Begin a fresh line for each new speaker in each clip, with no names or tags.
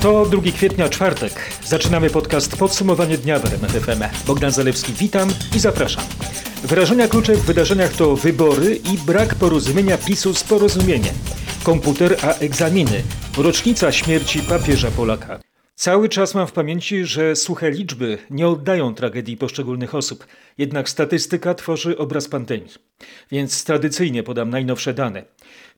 To 2 kwietnia, czwartek. Zaczynamy podcast Podsumowanie dnia w RMF FM. Bogdan Zalewski, witam i zapraszam. Wyrażenia klucze w wydarzeniach to wybory i brak porozumienia PiSu z porozumieniem. Komputer a egzaminy. Rocznica śmierci papieża Polaka. Cały czas mam w pamięci, że suche liczby nie oddają tragedii poszczególnych osób, jednak statystyka tworzy obraz pandemii. Więc tradycyjnie podam najnowsze dane.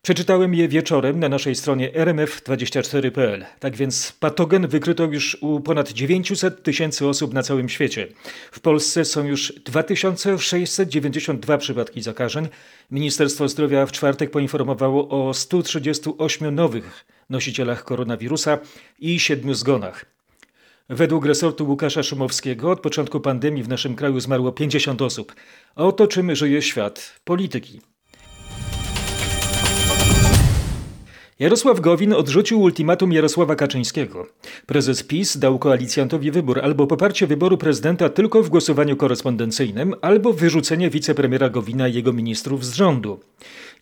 Przeczytałem je wieczorem na naszej stronie rmf24.pl. Tak więc patogen wykryto już u ponad 900 tysięcy osób na całym świecie. W Polsce są już 2692 przypadki zakażeń. Ministerstwo Zdrowia w czwartek poinformowało o 138 nowych nosicielach koronawirusa i 7 zgonach. Według resortu Łukasza Szumowskiego od początku pandemii w naszym kraju zmarło 50 osób. A oto czym żyje świat polityki. Jarosław Gowin odrzucił ultimatum Jarosława Kaczyńskiego. Prezes PiS dał koalicjantowi wybór albo poparcie wyboru prezydenta tylko w głosowaniu korespondencyjnym, albo wyrzucenie wicepremiera Gowina i jego ministrów z rządu.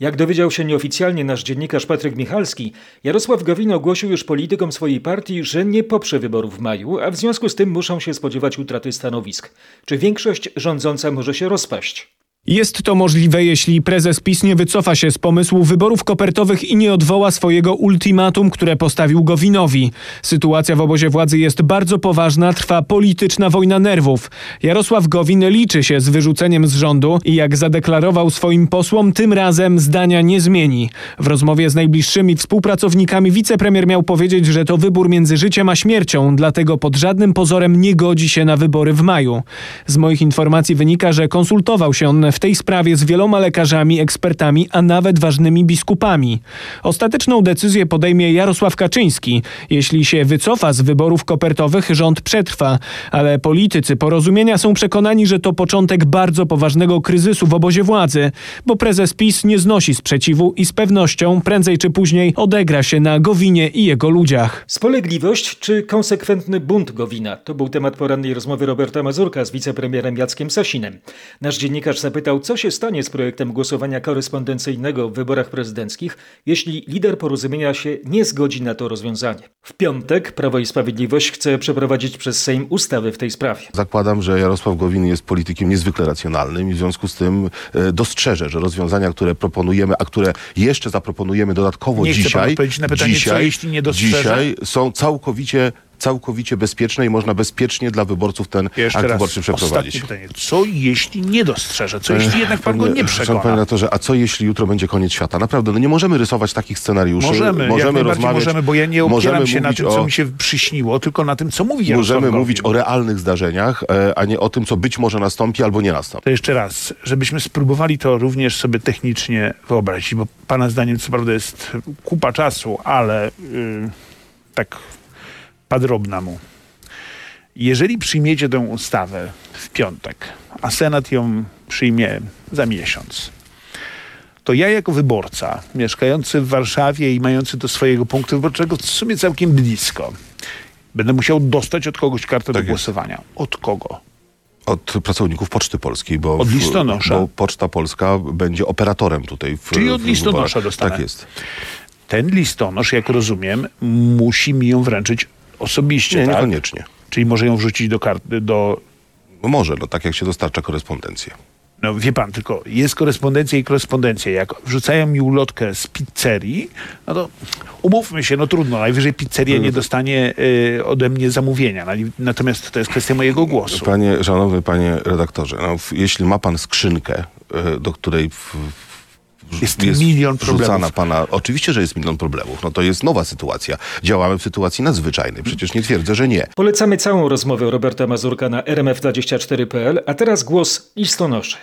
Jak dowiedział się nieoficjalnie nasz dziennikarz Patryk Michalski, Jarosław Gowin ogłosił już politykom swojej partii, że nie poprze wyborów w maju, a w związku z tym muszą się spodziewać utraty stanowisk. Czy większość rządząca może się rozpaść?
Jest to możliwe, jeśli prezes PiS nie wycofa się z pomysłu wyborów kopertowych i nie odwoła swojego ultimatum, które postawił Gowinowi. Sytuacja w obozie władzy jest bardzo poważna, trwa polityczna wojna nerwów. Jarosław Gowin liczy się z wyrzuceniem z rządu i jak zadeklarował swoim posłom, tym razem zdania nie zmieni. W rozmowie z najbliższymi współpracownikami wicepremier miał powiedzieć, że to wybór między życiem a śmiercią, dlatego pod żadnym pozorem nie godzi się na wybory w maju. Z moich informacji wynika, że konsultował się on w tej sprawie z wieloma lekarzami, ekspertami, a nawet ważnymi biskupami. Ostateczną decyzję podejmie Jarosław Kaczyński. Jeśli się wycofa z wyborów kopertowych, rząd przetrwa, ale politycy porozumienia są przekonani, że to początek bardzo poważnego kryzysu w obozie władzy, bo prezes PiS nie znosi sprzeciwu i z pewnością prędzej czy później odegra się na Gowinie i jego ludziach.
Spolegliwość czy konsekwentny bunt Gowina? To był temat porannej rozmowy Roberta Mazurka z wicepremierem Jackiem Sasinem. Nasz dziennikarz zapytał, zapytał, co się stanie z projektem głosowania korespondencyjnego w wyborach prezydenckich, jeśli lider porozumienia się nie zgodzi na to rozwiązanie. W piątek Prawo i Sprawiedliwość chce przeprowadzić przez Sejm ustawy w tej sprawie.
Zakładam, że Jarosław Gowin jest politykiem niezwykle racjonalnym i w związku z tym e, dostrzeże, że rozwiązania, które proponujemy, a które jeszcze zaproponujemy dodatkowo
nie
dzisiaj,
na pytanie,
dzisiaj,
co, jeśli nie dostrzeże?
dzisiaj są całkowicie całkowicie bezpieczne i można bezpiecznie dla wyborców ten
Jeszcze
akt wyborczy przeprowadzić.
Pytanie. Co jeśli nie dostrzeże? Co jeśli jednak pan go nie przekona?
Panie redaktorze, a co jeśli jutro będzie koniec świata? Naprawdę, no nie możemy rysować takich scenariuszy.
Możemy,
możemy
jak
rozmawiać.
możemy, bo ja nie opieram się na tym, co
o,
mi się przyśniło, tylko na tym, co mówi Jarosław
Możemy mówić o realnych zdarzeniach, e, a nie o tym, co być może nastąpi albo nie nastąpi.
To jeszcze raz, żebyśmy spróbowali to również sobie technicznie wyobrazić, bo pana zdaniem co prawda jest kupa czasu, ale yy, tak padrobna mu. Jeżeli przyjmiecie tę ustawę w piątek, a Senat ją przyjmie za miesiąc, to ja jako wyborca, mieszkający w Warszawie i mający do swojego punktu wyborczego w sumie całkiem blisko, będę musiał dostać od kogoś kartę
Tak
do głosowania. Od kogo?
Od pracowników Poczty Polskiej, bo,
Od
w-
listonosza.
bo Poczta Polska będzie operatorem tutaj. W,
Czyli od
w
listonosza
wyborach.
dostanę.
Tak jest.
Ten listonosz, jak rozumiem, musi mi ją wręczyć osobiście,
Nie,
tak?
niekoniecznie.
Czyli może ją wrzucić do karty, do...
No może, no tak jak się dostarcza korespondencję.
No wie pan, tylko jest korespondencja i korespondencja. Jak wrzucają mi ulotkę z pizzerii, no to umówmy się, no trudno, najwyżej pizzeria nie dostanie y, ode mnie zamówienia. Na- Natomiast to jest kwestia mojego głosu.
Panie, szanowny panie redaktorze, no, jeśli ma pan skrzynkę, e, do której w,
Jest milion problemów.
pana, oczywiście, że jest milion problemów, no to jest nowa sytuacja. Działamy w sytuacji nadzwyczajnej, przecież nie twierdzę, że nie.
Polecamy całą rozmowę Roberta Mazurka na rmf24.pl, a teraz głos listonoszy.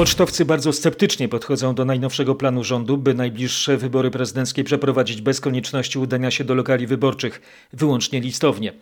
Pocztowcy bardzo sceptycznie podchodzą do najnowszego planu rządu, by najbliższe wybory prezydenckie przeprowadzić bez konieczności udania się do lokali wyborczych, wyłącznie listownie.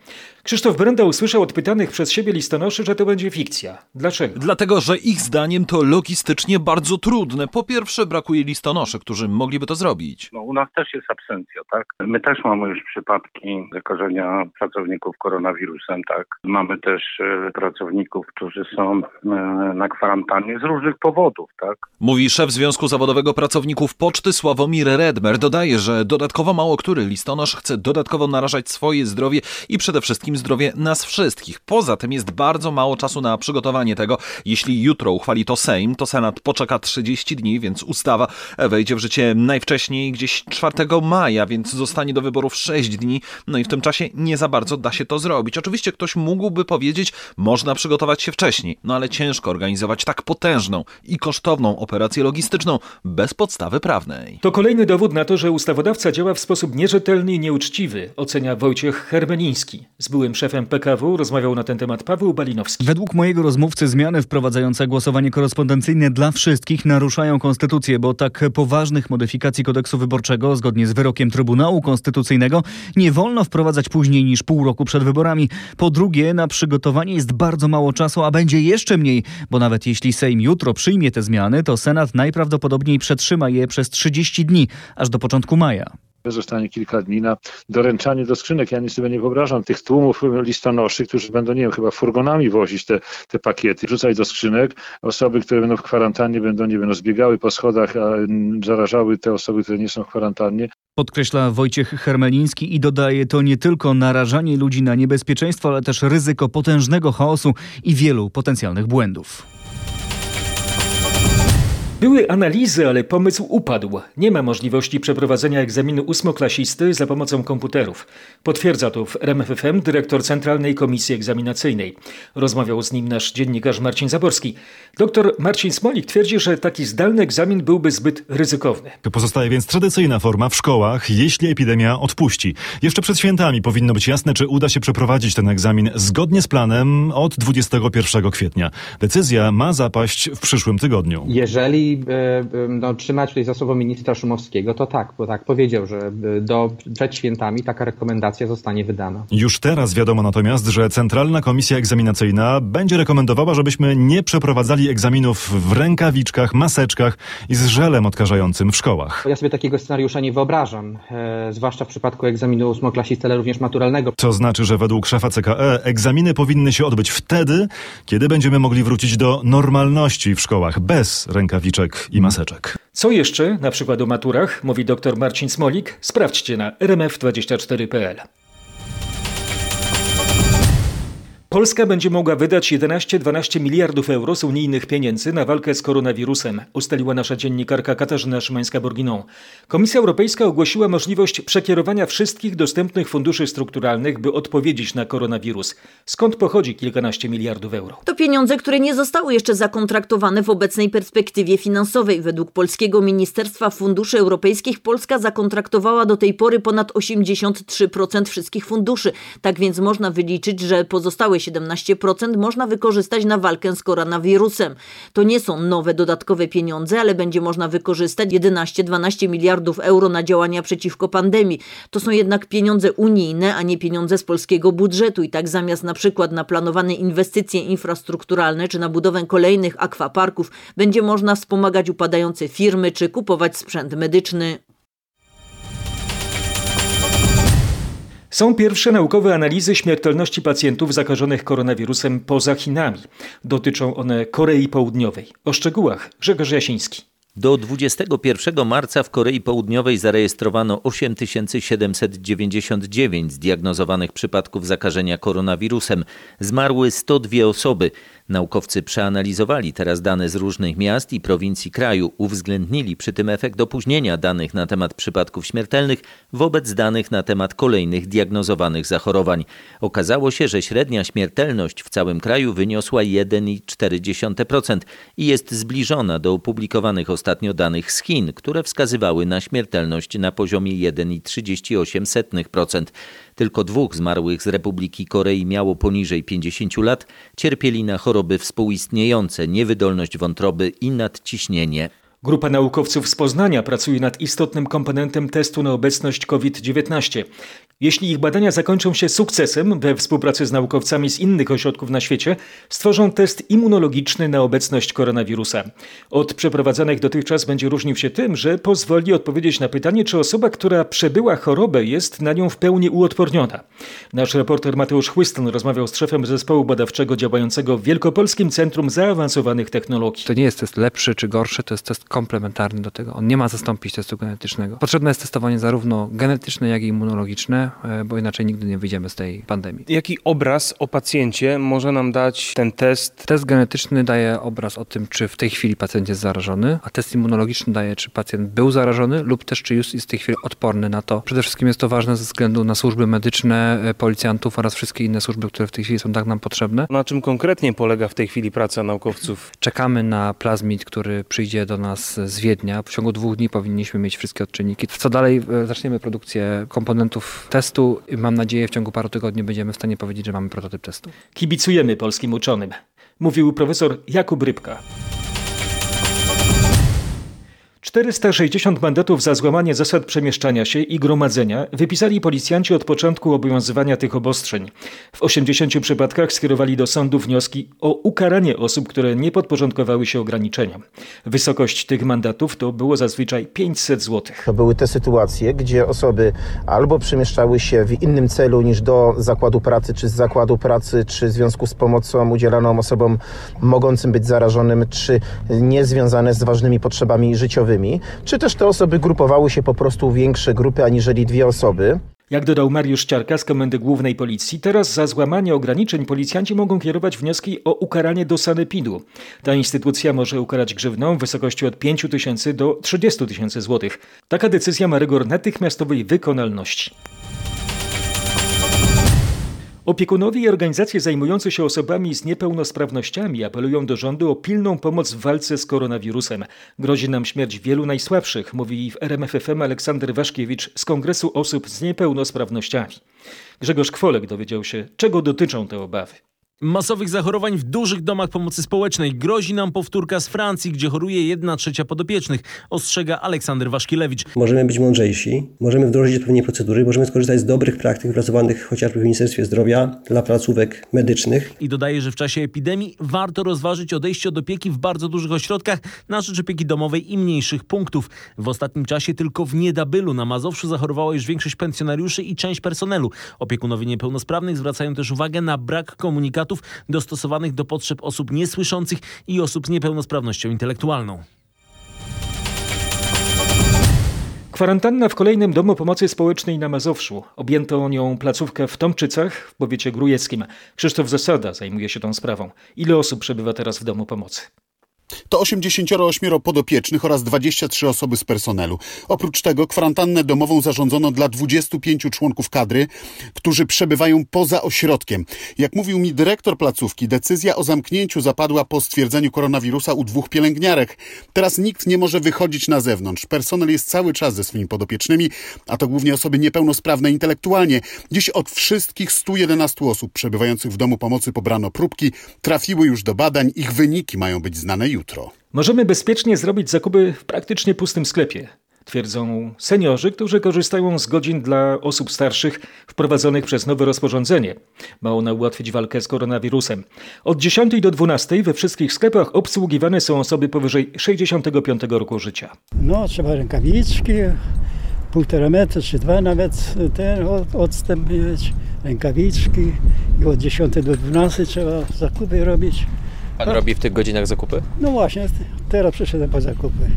Krzysztof Brenda usłyszał od pytanych przez siebie listonoszy, że to będzie fikcja. Dlaczego?
Dlatego, że ich zdaniem to logistycznie bardzo trudne. Po pierwsze, brakuje listonoszy, którzy mogliby to zrobić.
No, u nas też jest absencja, tak? My też mamy już przypadki zakażenia pracowników koronawirusem, tak? Mamy też e, pracowników, którzy są e, na kwarantannie z różnych powodów. Powodów, tak?
Mówi szef Związku Zawodowego Pracowników Poczty Sławomir Redmer. Dodaje, że dodatkowo mało który listonosz chce dodatkowo narażać swoje zdrowie i przede wszystkim zdrowie nas wszystkich. Poza tym jest bardzo mało czasu na przygotowanie tego. Jeśli jutro uchwali to Sejm, to Senat poczeka 30 dni, więc ustawa wejdzie w życie najwcześniej gdzieś 4 maja, więc zostanie do wyborów 6 dni. No i w tym czasie nie za bardzo da się to zrobić. Oczywiście ktoś mógłby powiedzieć, można przygotować się wcześniej, no ale ciężko organizować tak potężną i kosztowną operację logistyczną bez podstawy prawnej.
To kolejny dowód na to, że ustawodawca działa w sposób nierzetelny i nieuczciwy, ocenia Wojciech Hermeliński. Z byłym szefem PKW rozmawiał na ten temat Paweł Balinowski.
Według mojego rozmówcy zmiany wprowadzające głosowanie korespondencyjne dla wszystkich naruszają konstytucję, bo tak poważnych modyfikacji kodeksu wyborczego, zgodnie z wyrokiem Trybunału Konstytucyjnego, nie wolno wprowadzać później niż pół roku przed wyborami. Po drugie, na przygotowanie jest bardzo mało czasu, a będzie jeszcze mniej, bo nawet jeśli Sejm jutro przyjmie te zmiany, to Senat najprawdopodobniej przetrzyma je przez 30 dni, aż do początku maja.
Zostanie kilka dni na doręczanie do skrzynek. Ja nic sobie nie wyobrażam tych tłumów listonoszy, którzy będą, nie wiem, chyba furgonami wozić te, te pakiety, rzucać do skrzynek. Osoby, które będą w kwarantannie, będą, nie wiem, no, zbiegały po schodach, a zarażały te osoby, które nie są w kwarantannie.
Podkreśla Wojciech Hermeliński i dodaje to nie tylko narażanie ludzi na niebezpieczeństwo, ale też ryzyko potężnego chaosu i wielu potencjalnych błędów.
Były analizy, ale pomysł upadł. Nie ma możliwości przeprowadzenia egzaminu ósmoklasisty za pomocą komputerów. Potwierdza to w RMFFM dyrektor Centralnej Komisji Egzaminacyjnej. Rozmawiał z nim nasz dziennikarz Marcin Zaborski. Doktor Marcin Smolik twierdzi, że taki zdalny egzamin byłby zbyt ryzykowny.
Pozostaje więc tradycyjna forma w szkołach, jeśli epidemia odpuści. Jeszcze przed świętami powinno być jasne, czy uda się przeprowadzić ten egzamin zgodnie z planem od 21 kwietnia. Decyzja ma zapaść w przyszłym tygodniu.
Jeżeli no, trzymać tutaj za słowo ministra Szumowskiego, to tak, bo tak powiedział, że do, przed świętami taka rekomendacja zostanie wydana.
Już teraz wiadomo natomiast, że Centralna Komisja Egzaminacyjna będzie rekomendowała, żebyśmy nie przeprowadzali egzaminów w rękawiczkach, maseczkach i z żelem odkażającym w szkołach.
Ja sobie takiego scenariusza nie wyobrażam, e, zwłaszcza w przypadku egzaminu ósmoklasisty, ale również maturalnego.
To znaczy, że według szefa CKE egzaminy powinny się odbyć wtedy, kiedy będziemy mogli wrócić do normalności w szkołach bez rękawiczek i maseczek.
Co jeszcze, na przykład o maturach, mówi dr Marcin Smolik, sprawdźcie na rmf24.pl. Polska będzie mogła wydać 11-12 miliardów euro z unijnych pieniędzy na walkę z koronawirusem, ustaliła nasza dziennikarka Katarzyna Szymańska-Borginą. Komisja Europejska ogłosiła możliwość przekierowania wszystkich dostępnych funduszy strukturalnych, by odpowiedzieć na koronawirus. Skąd pochodzi kilkanaście miliardów euro?
To pieniądze, które nie zostały jeszcze zakontraktowane w obecnej perspektywie finansowej. Według Polskiego Ministerstwa Funduszy Europejskich Polska zakontraktowała do tej pory ponad 83% wszystkich funduszy. Tak więc można wyliczyć, że pozostałe 17% można wykorzystać na walkę z koronawirusem. To nie są nowe dodatkowe pieniądze, ale będzie można wykorzystać 11-12 miliardów euro na działania przeciwko pandemii. To są jednak pieniądze unijne, a nie pieniądze z polskiego budżetu i tak zamiast na przykład na planowane inwestycje infrastrukturalne czy na budowę kolejnych akwaparków będzie można wspomagać upadające firmy czy kupować sprzęt medyczny.
Są pierwsze naukowe analizy śmiertelności pacjentów zakażonych koronawirusem poza Chinami. Dotyczą one Korei Południowej. O szczegółach Grzegorz Jasiński.
Do 21 marca w Korei Południowej zarejestrowano 8799 zdiagnozowanych przypadków zakażenia koronawirusem. Zmarły 102 osoby. Naukowcy przeanalizowali teraz dane z różnych miast i prowincji kraju, uwzględnili przy tym efekt opóźnienia danych na temat przypadków śmiertelnych wobec danych na temat kolejnych diagnozowanych zachorowań. Okazało się, że średnia śmiertelność w całym kraju wyniosła 1,4% i jest zbliżona do opublikowanych ostatnio danych z Chin, które wskazywały na śmiertelność na poziomie 1,38%. Tylko dwóch zmarłych z Republiki Korei miało poniżej 50 lat, cierpieli na choroby współistniejące, niewydolność wątroby i nadciśnienie.
Grupa naukowców z Poznania pracuje nad istotnym komponentem testu na obecność COVID-19. Jeśli ich badania zakończą się sukcesem we współpracy z naukowcami z innych ośrodków na świecie, stworzą test immunologiczny na obecność koronawirusa. Od przeprowadzanych dotychczas będzie różnił się tym, że pozwoli odpowiedzieć na pytanie, czy osoba, która przebyła chorobę, jest na nią w pełni uodporniona. Nasz reporter Mateusz Chłyston rozmawiał z szefem zespołu badawczego działającego w Wielkopolskim Centrum Zaawansowanych Technologii.
To nie jest test lepszy czy gorszy, to jest test komplementarny do tego. On nie ma zastąpić testu genetycznego. Potrzebne jest testowanie zarówno genetyczne, jak i immunologiczne, e, bo inaczej nigdy nie wyjdziemy z tej pandemii.
Jaki obraz o pacjencie może nam dać ten test?
Test genetyczny daje obraz o tym, czy w tej chwili pacjent jest zarażony, a test immunologiczny daje, czy pacjent był zarażony lub też czy już jest w tej chwili odporny na to. Przede wszystkim jest to ważne ze względu na służby medyczne, e, policjantów oraz wszystkie inne służby, które w tej chwili są tak nam potrzebne.
Na czym konkretnie polega w tej chwili praca naukowców?
Czekamy na plazmid, który przyjdzie do nas z Wiednia. W ciągu dwóch dni powinniśmy mieć wszystkie odczynniki. Co dalej? E, Zaczniemy produkcję komponentów testu. Mam nadzieję, w ciągu paru tygodni będziemy w stanie powiedzieć, że mamy prototyp testu.
Kibicujemy polskim uczonym, mówił profesor Jakub Rybka. 460 mandatów za złamanie zasad przemieszczania się i gromadzenia wypisali policjanci od początku obowiązywania tych obostrzeń. W 80 przypadkach skierowali do sądu wnioski o ukaranie osób, które nie podporządkowały się ograniczeniom. Wysokość tych mandatów to było zazwyczaj 500 zł.
To były te sytuacje, gdzie osoby albo przemieszczały się w innym celu niż do zakładu pracy, czy z zakładu pracy, czy w związku z pomocą udzielaną osobom mogącym być zarażonym, czy niezwiązane z ważnymi potrzebami życiowymi, czy też te osoby grupowały się po prostu w większe grupy aniżeli dwie osoby.
Jak dodał Mariusz Ciarka z Komendy Głównej Policji, teraz za złamanie ograniczeń policjanci mogą kierować wnioski o ukaranie do sanepidu. Ta instytucja może ukarać grzywną w wysokości od 5 tysięcy do 30 tysięcy złotych. Taka decyzja ma rygor natychmiastowej wykonalności. Opiekunowie i organizacje zajmujące się osobami z niepełnosprawnościami apelują do rządu o pilną pomoc w walce z koronawirusem. Grozi nam śmierć wielu najsłabszych, mówi w RMFFM Aleksander Waszkiewicz z Kongresu Osób z Niepełnosprawnościami. Grzegorz Kwolek dowiedział się, czego dotyczą te obawy.
Masowych zachorowań w dużych domach pomocy społecznej grozi nam powtórka z Francji, gdzie choruje jedna trzecia podopiecznych, ostrzega Aleksander Waszkielewicz.
Możemy być mądrzejsi, możemy wdrożyć odpowiednie procedury, możemy skorzystać z dobrych praktyk wypracowanych chociażby w Ministerstwie Zdrowia dla placówek medycznych.
I dodaje, że w czasie epidemii warto rozważyć odejście od opieki w bardzo dużych ośrodkach na rzecz opieki domowej i mniejszych punktów. W ostatnim czasie tylko w Niedabylu na Mazowszu zachorowała już większość pensjonariuszy i część personelu. Opiekunowie niepełnosprawnych zwracają też uwagę na brak komunikatu dostosowanych do potrzeb osób niesłyszących i osób z niepełnosprawnością intelektualną.
Kwarantanna w kolejnym domu pomocy społecznej na Mazowszu. Objęto nią placówkę w Tomczycach w powiecie grujeckim. Krzysztof Zasada zajmuje się tą sprawą. Ile osób przebywa teraz w domu pomocy?
To 88 podopiecznych oraz 23 osoby z personelu. Oprócz tego kwarantannę domową zarządzono dla 25 członków kadry, którzy przebywają poza ośrodkiem. Jak mówił mi dyrektor placówki, decyzja o zamknięciu zapadła po stwierdzeniu koronawirusa u dwóch pielęgniarek. Teraz nikt nie może wychodzić na zewnątrz. Personel jest cały czas ze swoimi podopiecznymi, a to głównie osoby niepełnosprawne intelektualnie. Dziś od wszystkich 111 osób przebywających w domu pomocy pobrano próbki, trafiły już do badań, ich wyniki mają być znane jutro.
Możemy bezpiecznie zrobić zakupy w praktycznie pustym sklepie, twierdzą seniorzy, którzy korzystają z godzin dla osób starszych wprowadzonych przez nowe rozporządzenie. Ma ona ułatwić walkę z koronawirusem. Od 10 do 12 we wszystkich sklepach obsługiwane są osoby powyżej 65 roku życia.
No, trzeba rękawiczki, półtora metra czy dwa nawet ten odstęp mieć, rękawiczki i od 10 do 12 trzeba zakupy robić.
Pan robi w tych godzinach zakupy?
No właśnie, teraz przyszedłem po zakupy.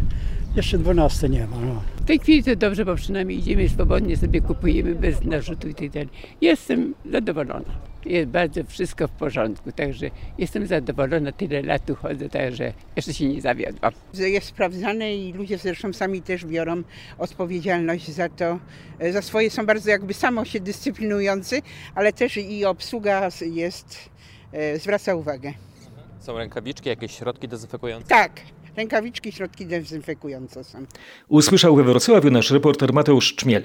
Jeszcze 12 nie ma. No.
W tej chwili to dobrze, bo przynajmniej idziemy swobodnie, sobie kupujemy bez narzutu i tak dalej. Jestem zadowolona. Jest bardzo wszystko w porządku, także jestem zadowolona. Tyle lat tu chodzę, także jeszcze się nie zawiodłam.
Jest sprawdzane i ludzie zresztą sami też biorą odpowiedzialność za to. Za swoje są bardzo jakby samo się dyscyplinujący, ale też i obsługa jest, zwraca uwagę.
Są rękawiczki, jakieś środki dezynfekujące?
Tak, rękawiczki, środki dezynfekujące są.
Usłyszał we Wrocławiu nasz reporter Mateusz Czmiel.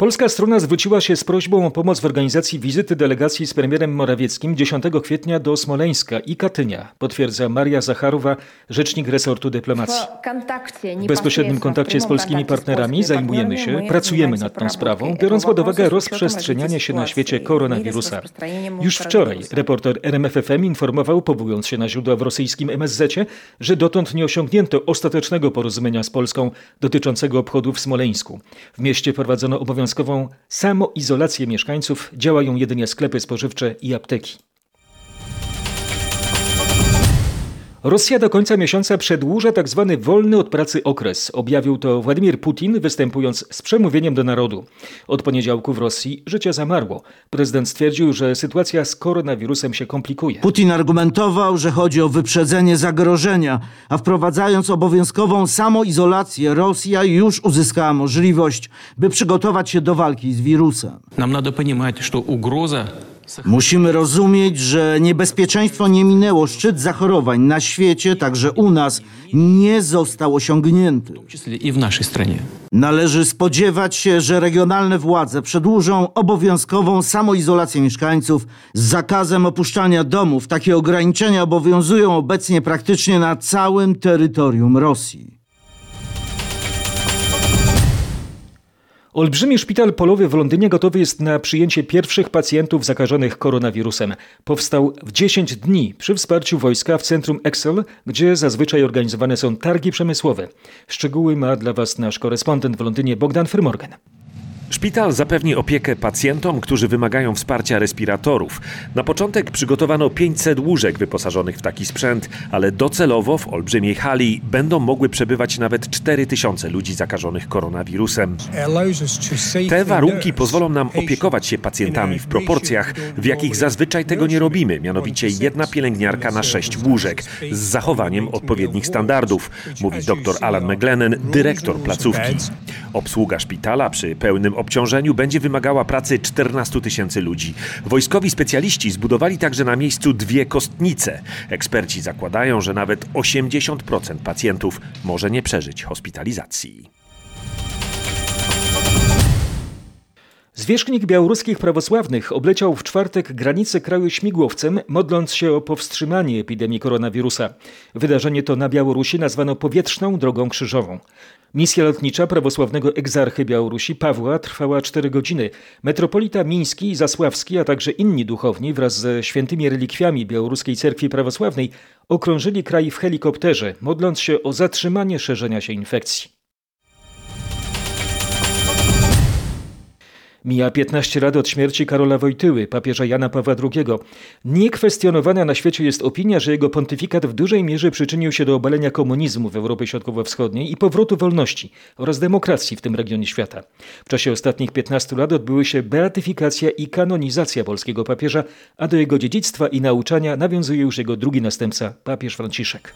Polska strona zwróciła się z prośbą o pomoc w organizacji wizyty delegacji z premierem Morawieckim 10 kwietnia do Smoleńska i Katynia, potwierdza Maria Zacharowa, rzecznik resortu dyplomacji. W bezpośrednim kontakcie z polskimi partnerami zajmujemy się, pracujemy nad tą sprawą, biorąc pod uwagę rozprzestrzenianie się na świecie koronawirusa. Już wczoraj reporter RMFFM informował, powołując się na źródła w rosyjskim MSZ, że dotąd nie osiągnięto ostatecznego porozumienia z Polską dotyczącego obchodów w Smoleńsku. W mieście prowadzono obowiązkową samoizolację mieszkańców, działają jedynie sklepy spożywcze i apteki. Rosja do końca miesiąca przedłuża tzw. Tak wolny od pracy okres. Objawił to Władimir Putin, występując z przemówieniem do narodu. Od poniedziałku w Rosji życie zamarło. Prezydent stwierdził, że sytuacja z koronawirusem się komplikuje.
Putin argumentował, że chodzi o wyprzedzenie zagrożenia, a wprowadzając obowiązkową samoizolację, Rosja już uzyskała możliwość, by przygotować się do walki z wirusem.
Nam надо понимать, что угроза
Musimy rozumieć, że niebezpieczeństwo nie minęło. Szczyt zachorowań na świecie, także u nas, nie został osiągnięty.
i w naszej stronie.
Należy spodziewać się, że regionalne władze przedłużą obowiązkową samoizolację mieszkańców z zakazem opuszczania domów. Takie ograniczenia obowiązują obecnie praktycznie na całym terytorium Rosji.
Olbrzymi szpital polowy w Londynie gotowy jest na przyjęcie pierwszych pacjentów zakażonych koronawirusem. Powstał w 10 dni przy wsparciu wojska w centrum Excel, gdzie zazwyczaj organizowane są targi przemysłowe. Szczegóły ma dla Was nasz korespondent w Londynie Bogdan Frymorgan.
Szpital zapewni opiekę pacjentom, którzy wymagają wsparcia respiratorów. Na początek przygotowano 500 łóżek wyposażonych w taki sprzęt, ale docelowo w olbrzymiej hali będą mogły przebywać nawet 4000 ludzi zakażonych koronawirusem. Te warunki pozwolą nam opiekować się pacjentami w proporcjach, w jakich zazwyczaj tego nie robimy, mianowicie jedna pielęgniarka na sześć łóżek, z zachowaniem odpowiednich standardów, mówi dr Alan McGlennan, dyrektor placówki. Obsługa szpitala przy pełnym obciążeniu będzie wymagała pracy 14 tysięcy ludzi. Wojskowi specjaliści zbudowali także na miejscu dwie kostnice. Eksperci zakładają, że nawet 80% pacjentów może nie przeżyć hospitalizacji.
Zwierzchnik białoruskich prawosławnych obleciał w czwartek granice kraju śmigłowcem, modląc się o powstrzymanie epidemii koronawirusa. Wydarzenie to na Białorusi nazwano powietrzną drogą krzyżową. Misja lotnicza prawosławnego egzarchy Białorusi Pawła trwała 4 godziny. Metropolita Miński Zasławski, a także inni duchowni wraz ze świętymi relikwiami Białoruskiej Cerkwi Prawosławnej okrążyli kraj w helikopterze, modląc się o zatrzymanie szerzenia się infekcji. Mija 15 lat od śmierci Karola Wojtyły, papieża Jana Pawła II. Niekwestionowana na świecie jest opinia, że jego pontyfikat w dużej mierze przyczynił się do obalenia komunizmu w Europie Środkowo-Wschodniej i powrotu wolności oraz demokracji w tym regionie świata. W czasie ostatnich 15 lat odbyły się beatyfikacja i kanonizacja polskiego papieża, a do jego dziedzictwa i nauczania nawiązuje już jego drugi następca, papież Franciszek.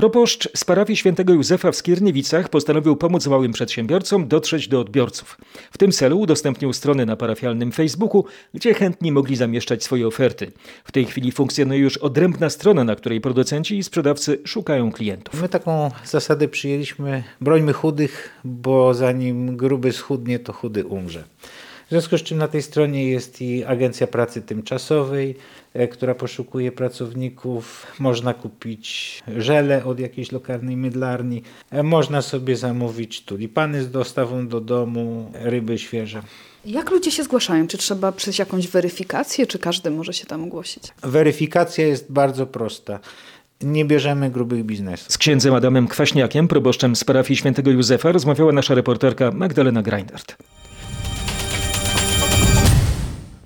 Proboszcz z parafii świętego Józefa w Skierniewicach postanowił pomóc małym przedsiębiorcom dotrzeć do odbiorców. W tym celu udostępnił strony na parafialnym Facebooku, gdzie chętni mogli zamieszczać swoje oferty. W tej chwili funkcjonuje już odrębna strona, na której producenci i sprzedawcy szukają klientów.
My taką zasadę przyjęliśmy, brońmy chudych, bo zanim gruby schudnie, to chudy umrze. W związku z czym na tej stronie jest i Agencja Pracy Tymczasowej, e, która poszukuje pracowników. Można kupić żele od jakiejś lokalnej mydlarni. E, można sobie zamówić tulipany z dostawą do domu, ryby świeże.
Jak ludzie się zgłaszają? Czy trzeba przejść jakąś weryfikację, czy każdy może się tam ogłosić?
Weryfikacja jest bardzo prosta. Nie bierzemy grubych biznesów.
Z księdzem Adamem Kwaśniakiem, proboszczem z parafii świętego Józefa, rozmawiała nasza reporterka Magdalena Greindert.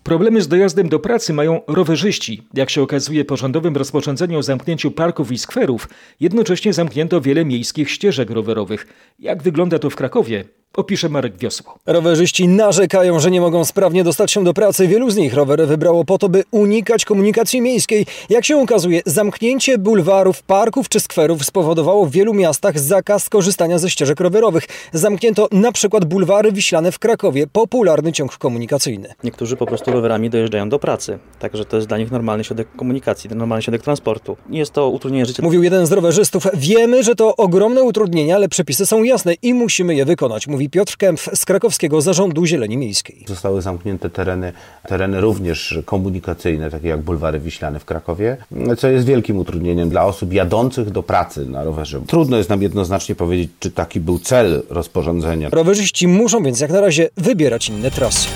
Problemy z dojazdem do pracy mają rowerzyści. Jak się okazuje po rządowym rozporządzeniu o zamknięciu parków i skwerów, jednocześnie zamknięto wiele miejskich ścieżek rowerowych. Jak wygląda to w Krakowie? Opisze Marek Wiosło.
Rowerzyści narzekają, że nie mogą sprawnie dostać się do pracy. Wielu z nich rowery wybrało po to, by unikać komunikacji miejskiej. Jak się okazuje, zamknięcie bulwarów, parków czy skwerów spowodowało w wielu miastach zakaz korzystania ze ścieżek rowerowych. Zamknięto na przykład bulwary wiślane w Krakowie, popularny ciąg komunikacyjny.
Niektórzy po prostu rowerami dojeżdżają do pracy, także to jest dla nich normalny środek komunikacji, normalny środek transportu. Jest to utrudnienie życia.
Mówił jeden z rowerzystów. Wiemy, że to ogromne utrudnienia, ale przepisy są jasne i musimy je wykonać, mówi Piotr Kempf z krakowskiego zarządu Zieleni Miejskiej.
Zostały zamknięte tereny, tereny również komunikacyjne, takie jak bulwary wiślane w Krakowie, co jest wielkim utrudnieniem dla osób jadących do pracy na rowerze. Trudno jest nam jednoznacznie powiedzieć, czy taki był cel rozporządzenia.
Rowerzyści muszą więc jak na razie wybierać inne trasy.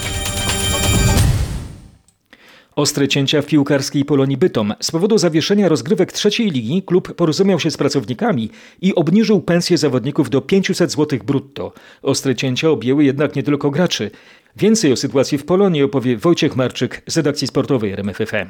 Ostre cięcia w piłkarskiej Polonii Bytom. Z powodu zawieszenia rozgrywek trzeciej ligi klub porozumiał się z pracownikami i obniżył pensję zawodników do 500 zł brutto. Ostre cięcia objęły jednak nie tylko graczy. Więcej o sytuacji w Polonii opowie Wojciech Marczyk z redakcji sportowej RMFFM.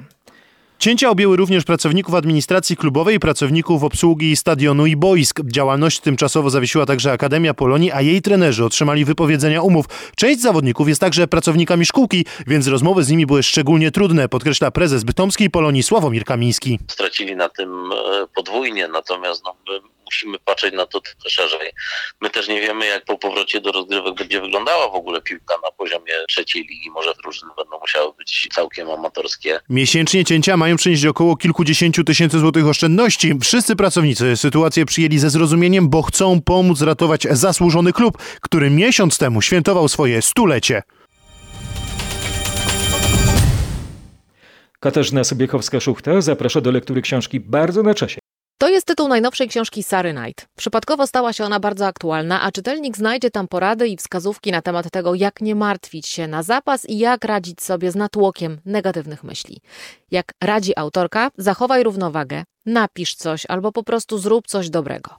Cięcia objęły również pracowników administracji klubowej i pracowników obsługi stadionu i boisk. Działalność tymczasowo zawiesiła także Akademia Polonii, a jej trenerzy otrzymali wypowiedzenia umów. Część zawodników jest także pracownikami szkółki, więc rozmowy z nimi były szczególnie trudne, podkreśla prezes bytomskiej Polonii Sławomir Kamiński.
Stracili na tym e, podwójnie, natomiast no, musimy patrzeć na to trochę szerzej. My też nie wiemy, jak po powrocie do rozgrywek będzie wyglądała w ogóle piłka na poziomie trzeciej ligi. Może drużyny będą musiały być całkiem amatorskie.
Miesięcznie cięcia mają przynieść około kilkudziesięciu tysięcy złotych oszczędności. Wszyscy pracownicy sytuację przyjęli ze zrozumieniem, bo chcą pomóc ratować zasłużony klub, który miesiąc temu świętował swoje stulecie.
Katarzyna Sobiechowska-Szuchta zaprasza do lektury książki bardzo na czasie.
To jest tytuł najnowszej książki Sary Knight. Przypadkowo stała się ona bardzo aktualna, a czytelnik znajdzie tam porady i wskazówki na temat tego, jak nie martwić się na zapas i jak radzić sobie z natłokiem negatywnych myśli. Jak radzi autorka, zachowaj równowagę, napisz coś albo po prostu zrób coś dobrego.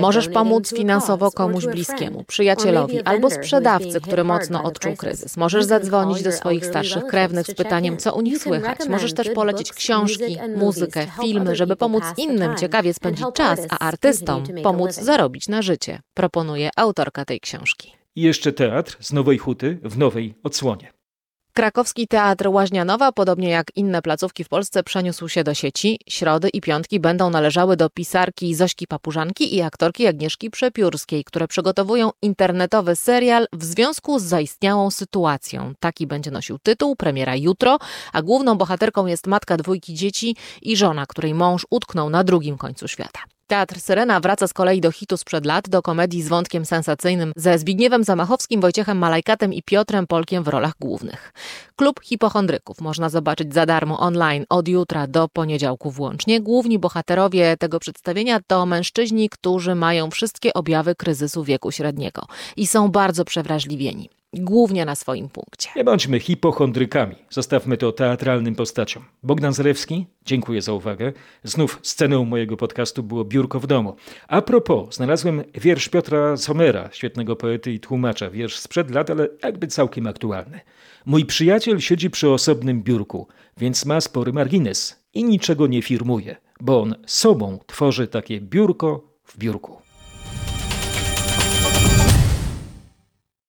Możesz pomóc finansowo komuś bliskiemu, przyjacielowi albo sprzedawcy, który mocno odczuł kryzys. Możesz zadzwonić do swoich starszych krewnych z pytaniem, co u nich słychać. Możesz też polecić książki, muzykę, filmy, żeby pomóc innym ciekawie spędzić czas, a artystom pomóc zarobić na życie, proponuje autorka tej książki.
I jeszcze teatr z Nowej Huty w nowej odsłonie.
Krakowski Teatr Łaźnianowa, podobnie jak inne placówki w Polsce, przeniósł się do sieci. Środy i piątki będą należały do pisarki Zośki Papużanki i aktorki Agnieszki Przepiórskiej, które przygotowują internetowy serial w związku z zaistniałą sytuacją. Taki będzie nosił tytuł, premiera jutro, a główną bohaterką jest matka dwójki dzieci i żona, której mąż utknął na drugim końcu świata. Teatr Syrena wraca z kolei do hitu sprzed lat, do komedii z wątkiem sensacyjnym ze Zbigniewem Zamachowskim, Wojciechem Malajkatem i Piotrem Polkiem w rolach głównych. Klub Hipochondryków można zobaczyć za darmo online od jutra do poniedziałku włącznie. Główni bohaterowie tego przedstawienia to mężczyźni, którzy mają wszystkie objawy kryzysu wieku średniego i są bardzo przewrażliwieni głównie na swoim punkcie.
Nie bądźmy hipochondrykami. Zostawmy to teatralnym postaciom. Bogdan Zalewski, dziękuję za uwagę. Znów sceną mojego podcastu było Biurko w domu. A propos, znalazłem wiersz Piotra Somera, świetnego poety i tłumacza. Wiersz sprzed lat, ale jakby całkiem aktualny. Mój przyjaciel siedzi przy osobnym biurku, więc ma spory margines i niczego nie firmuje, bo on sobą tworzy takie biurko w biurku.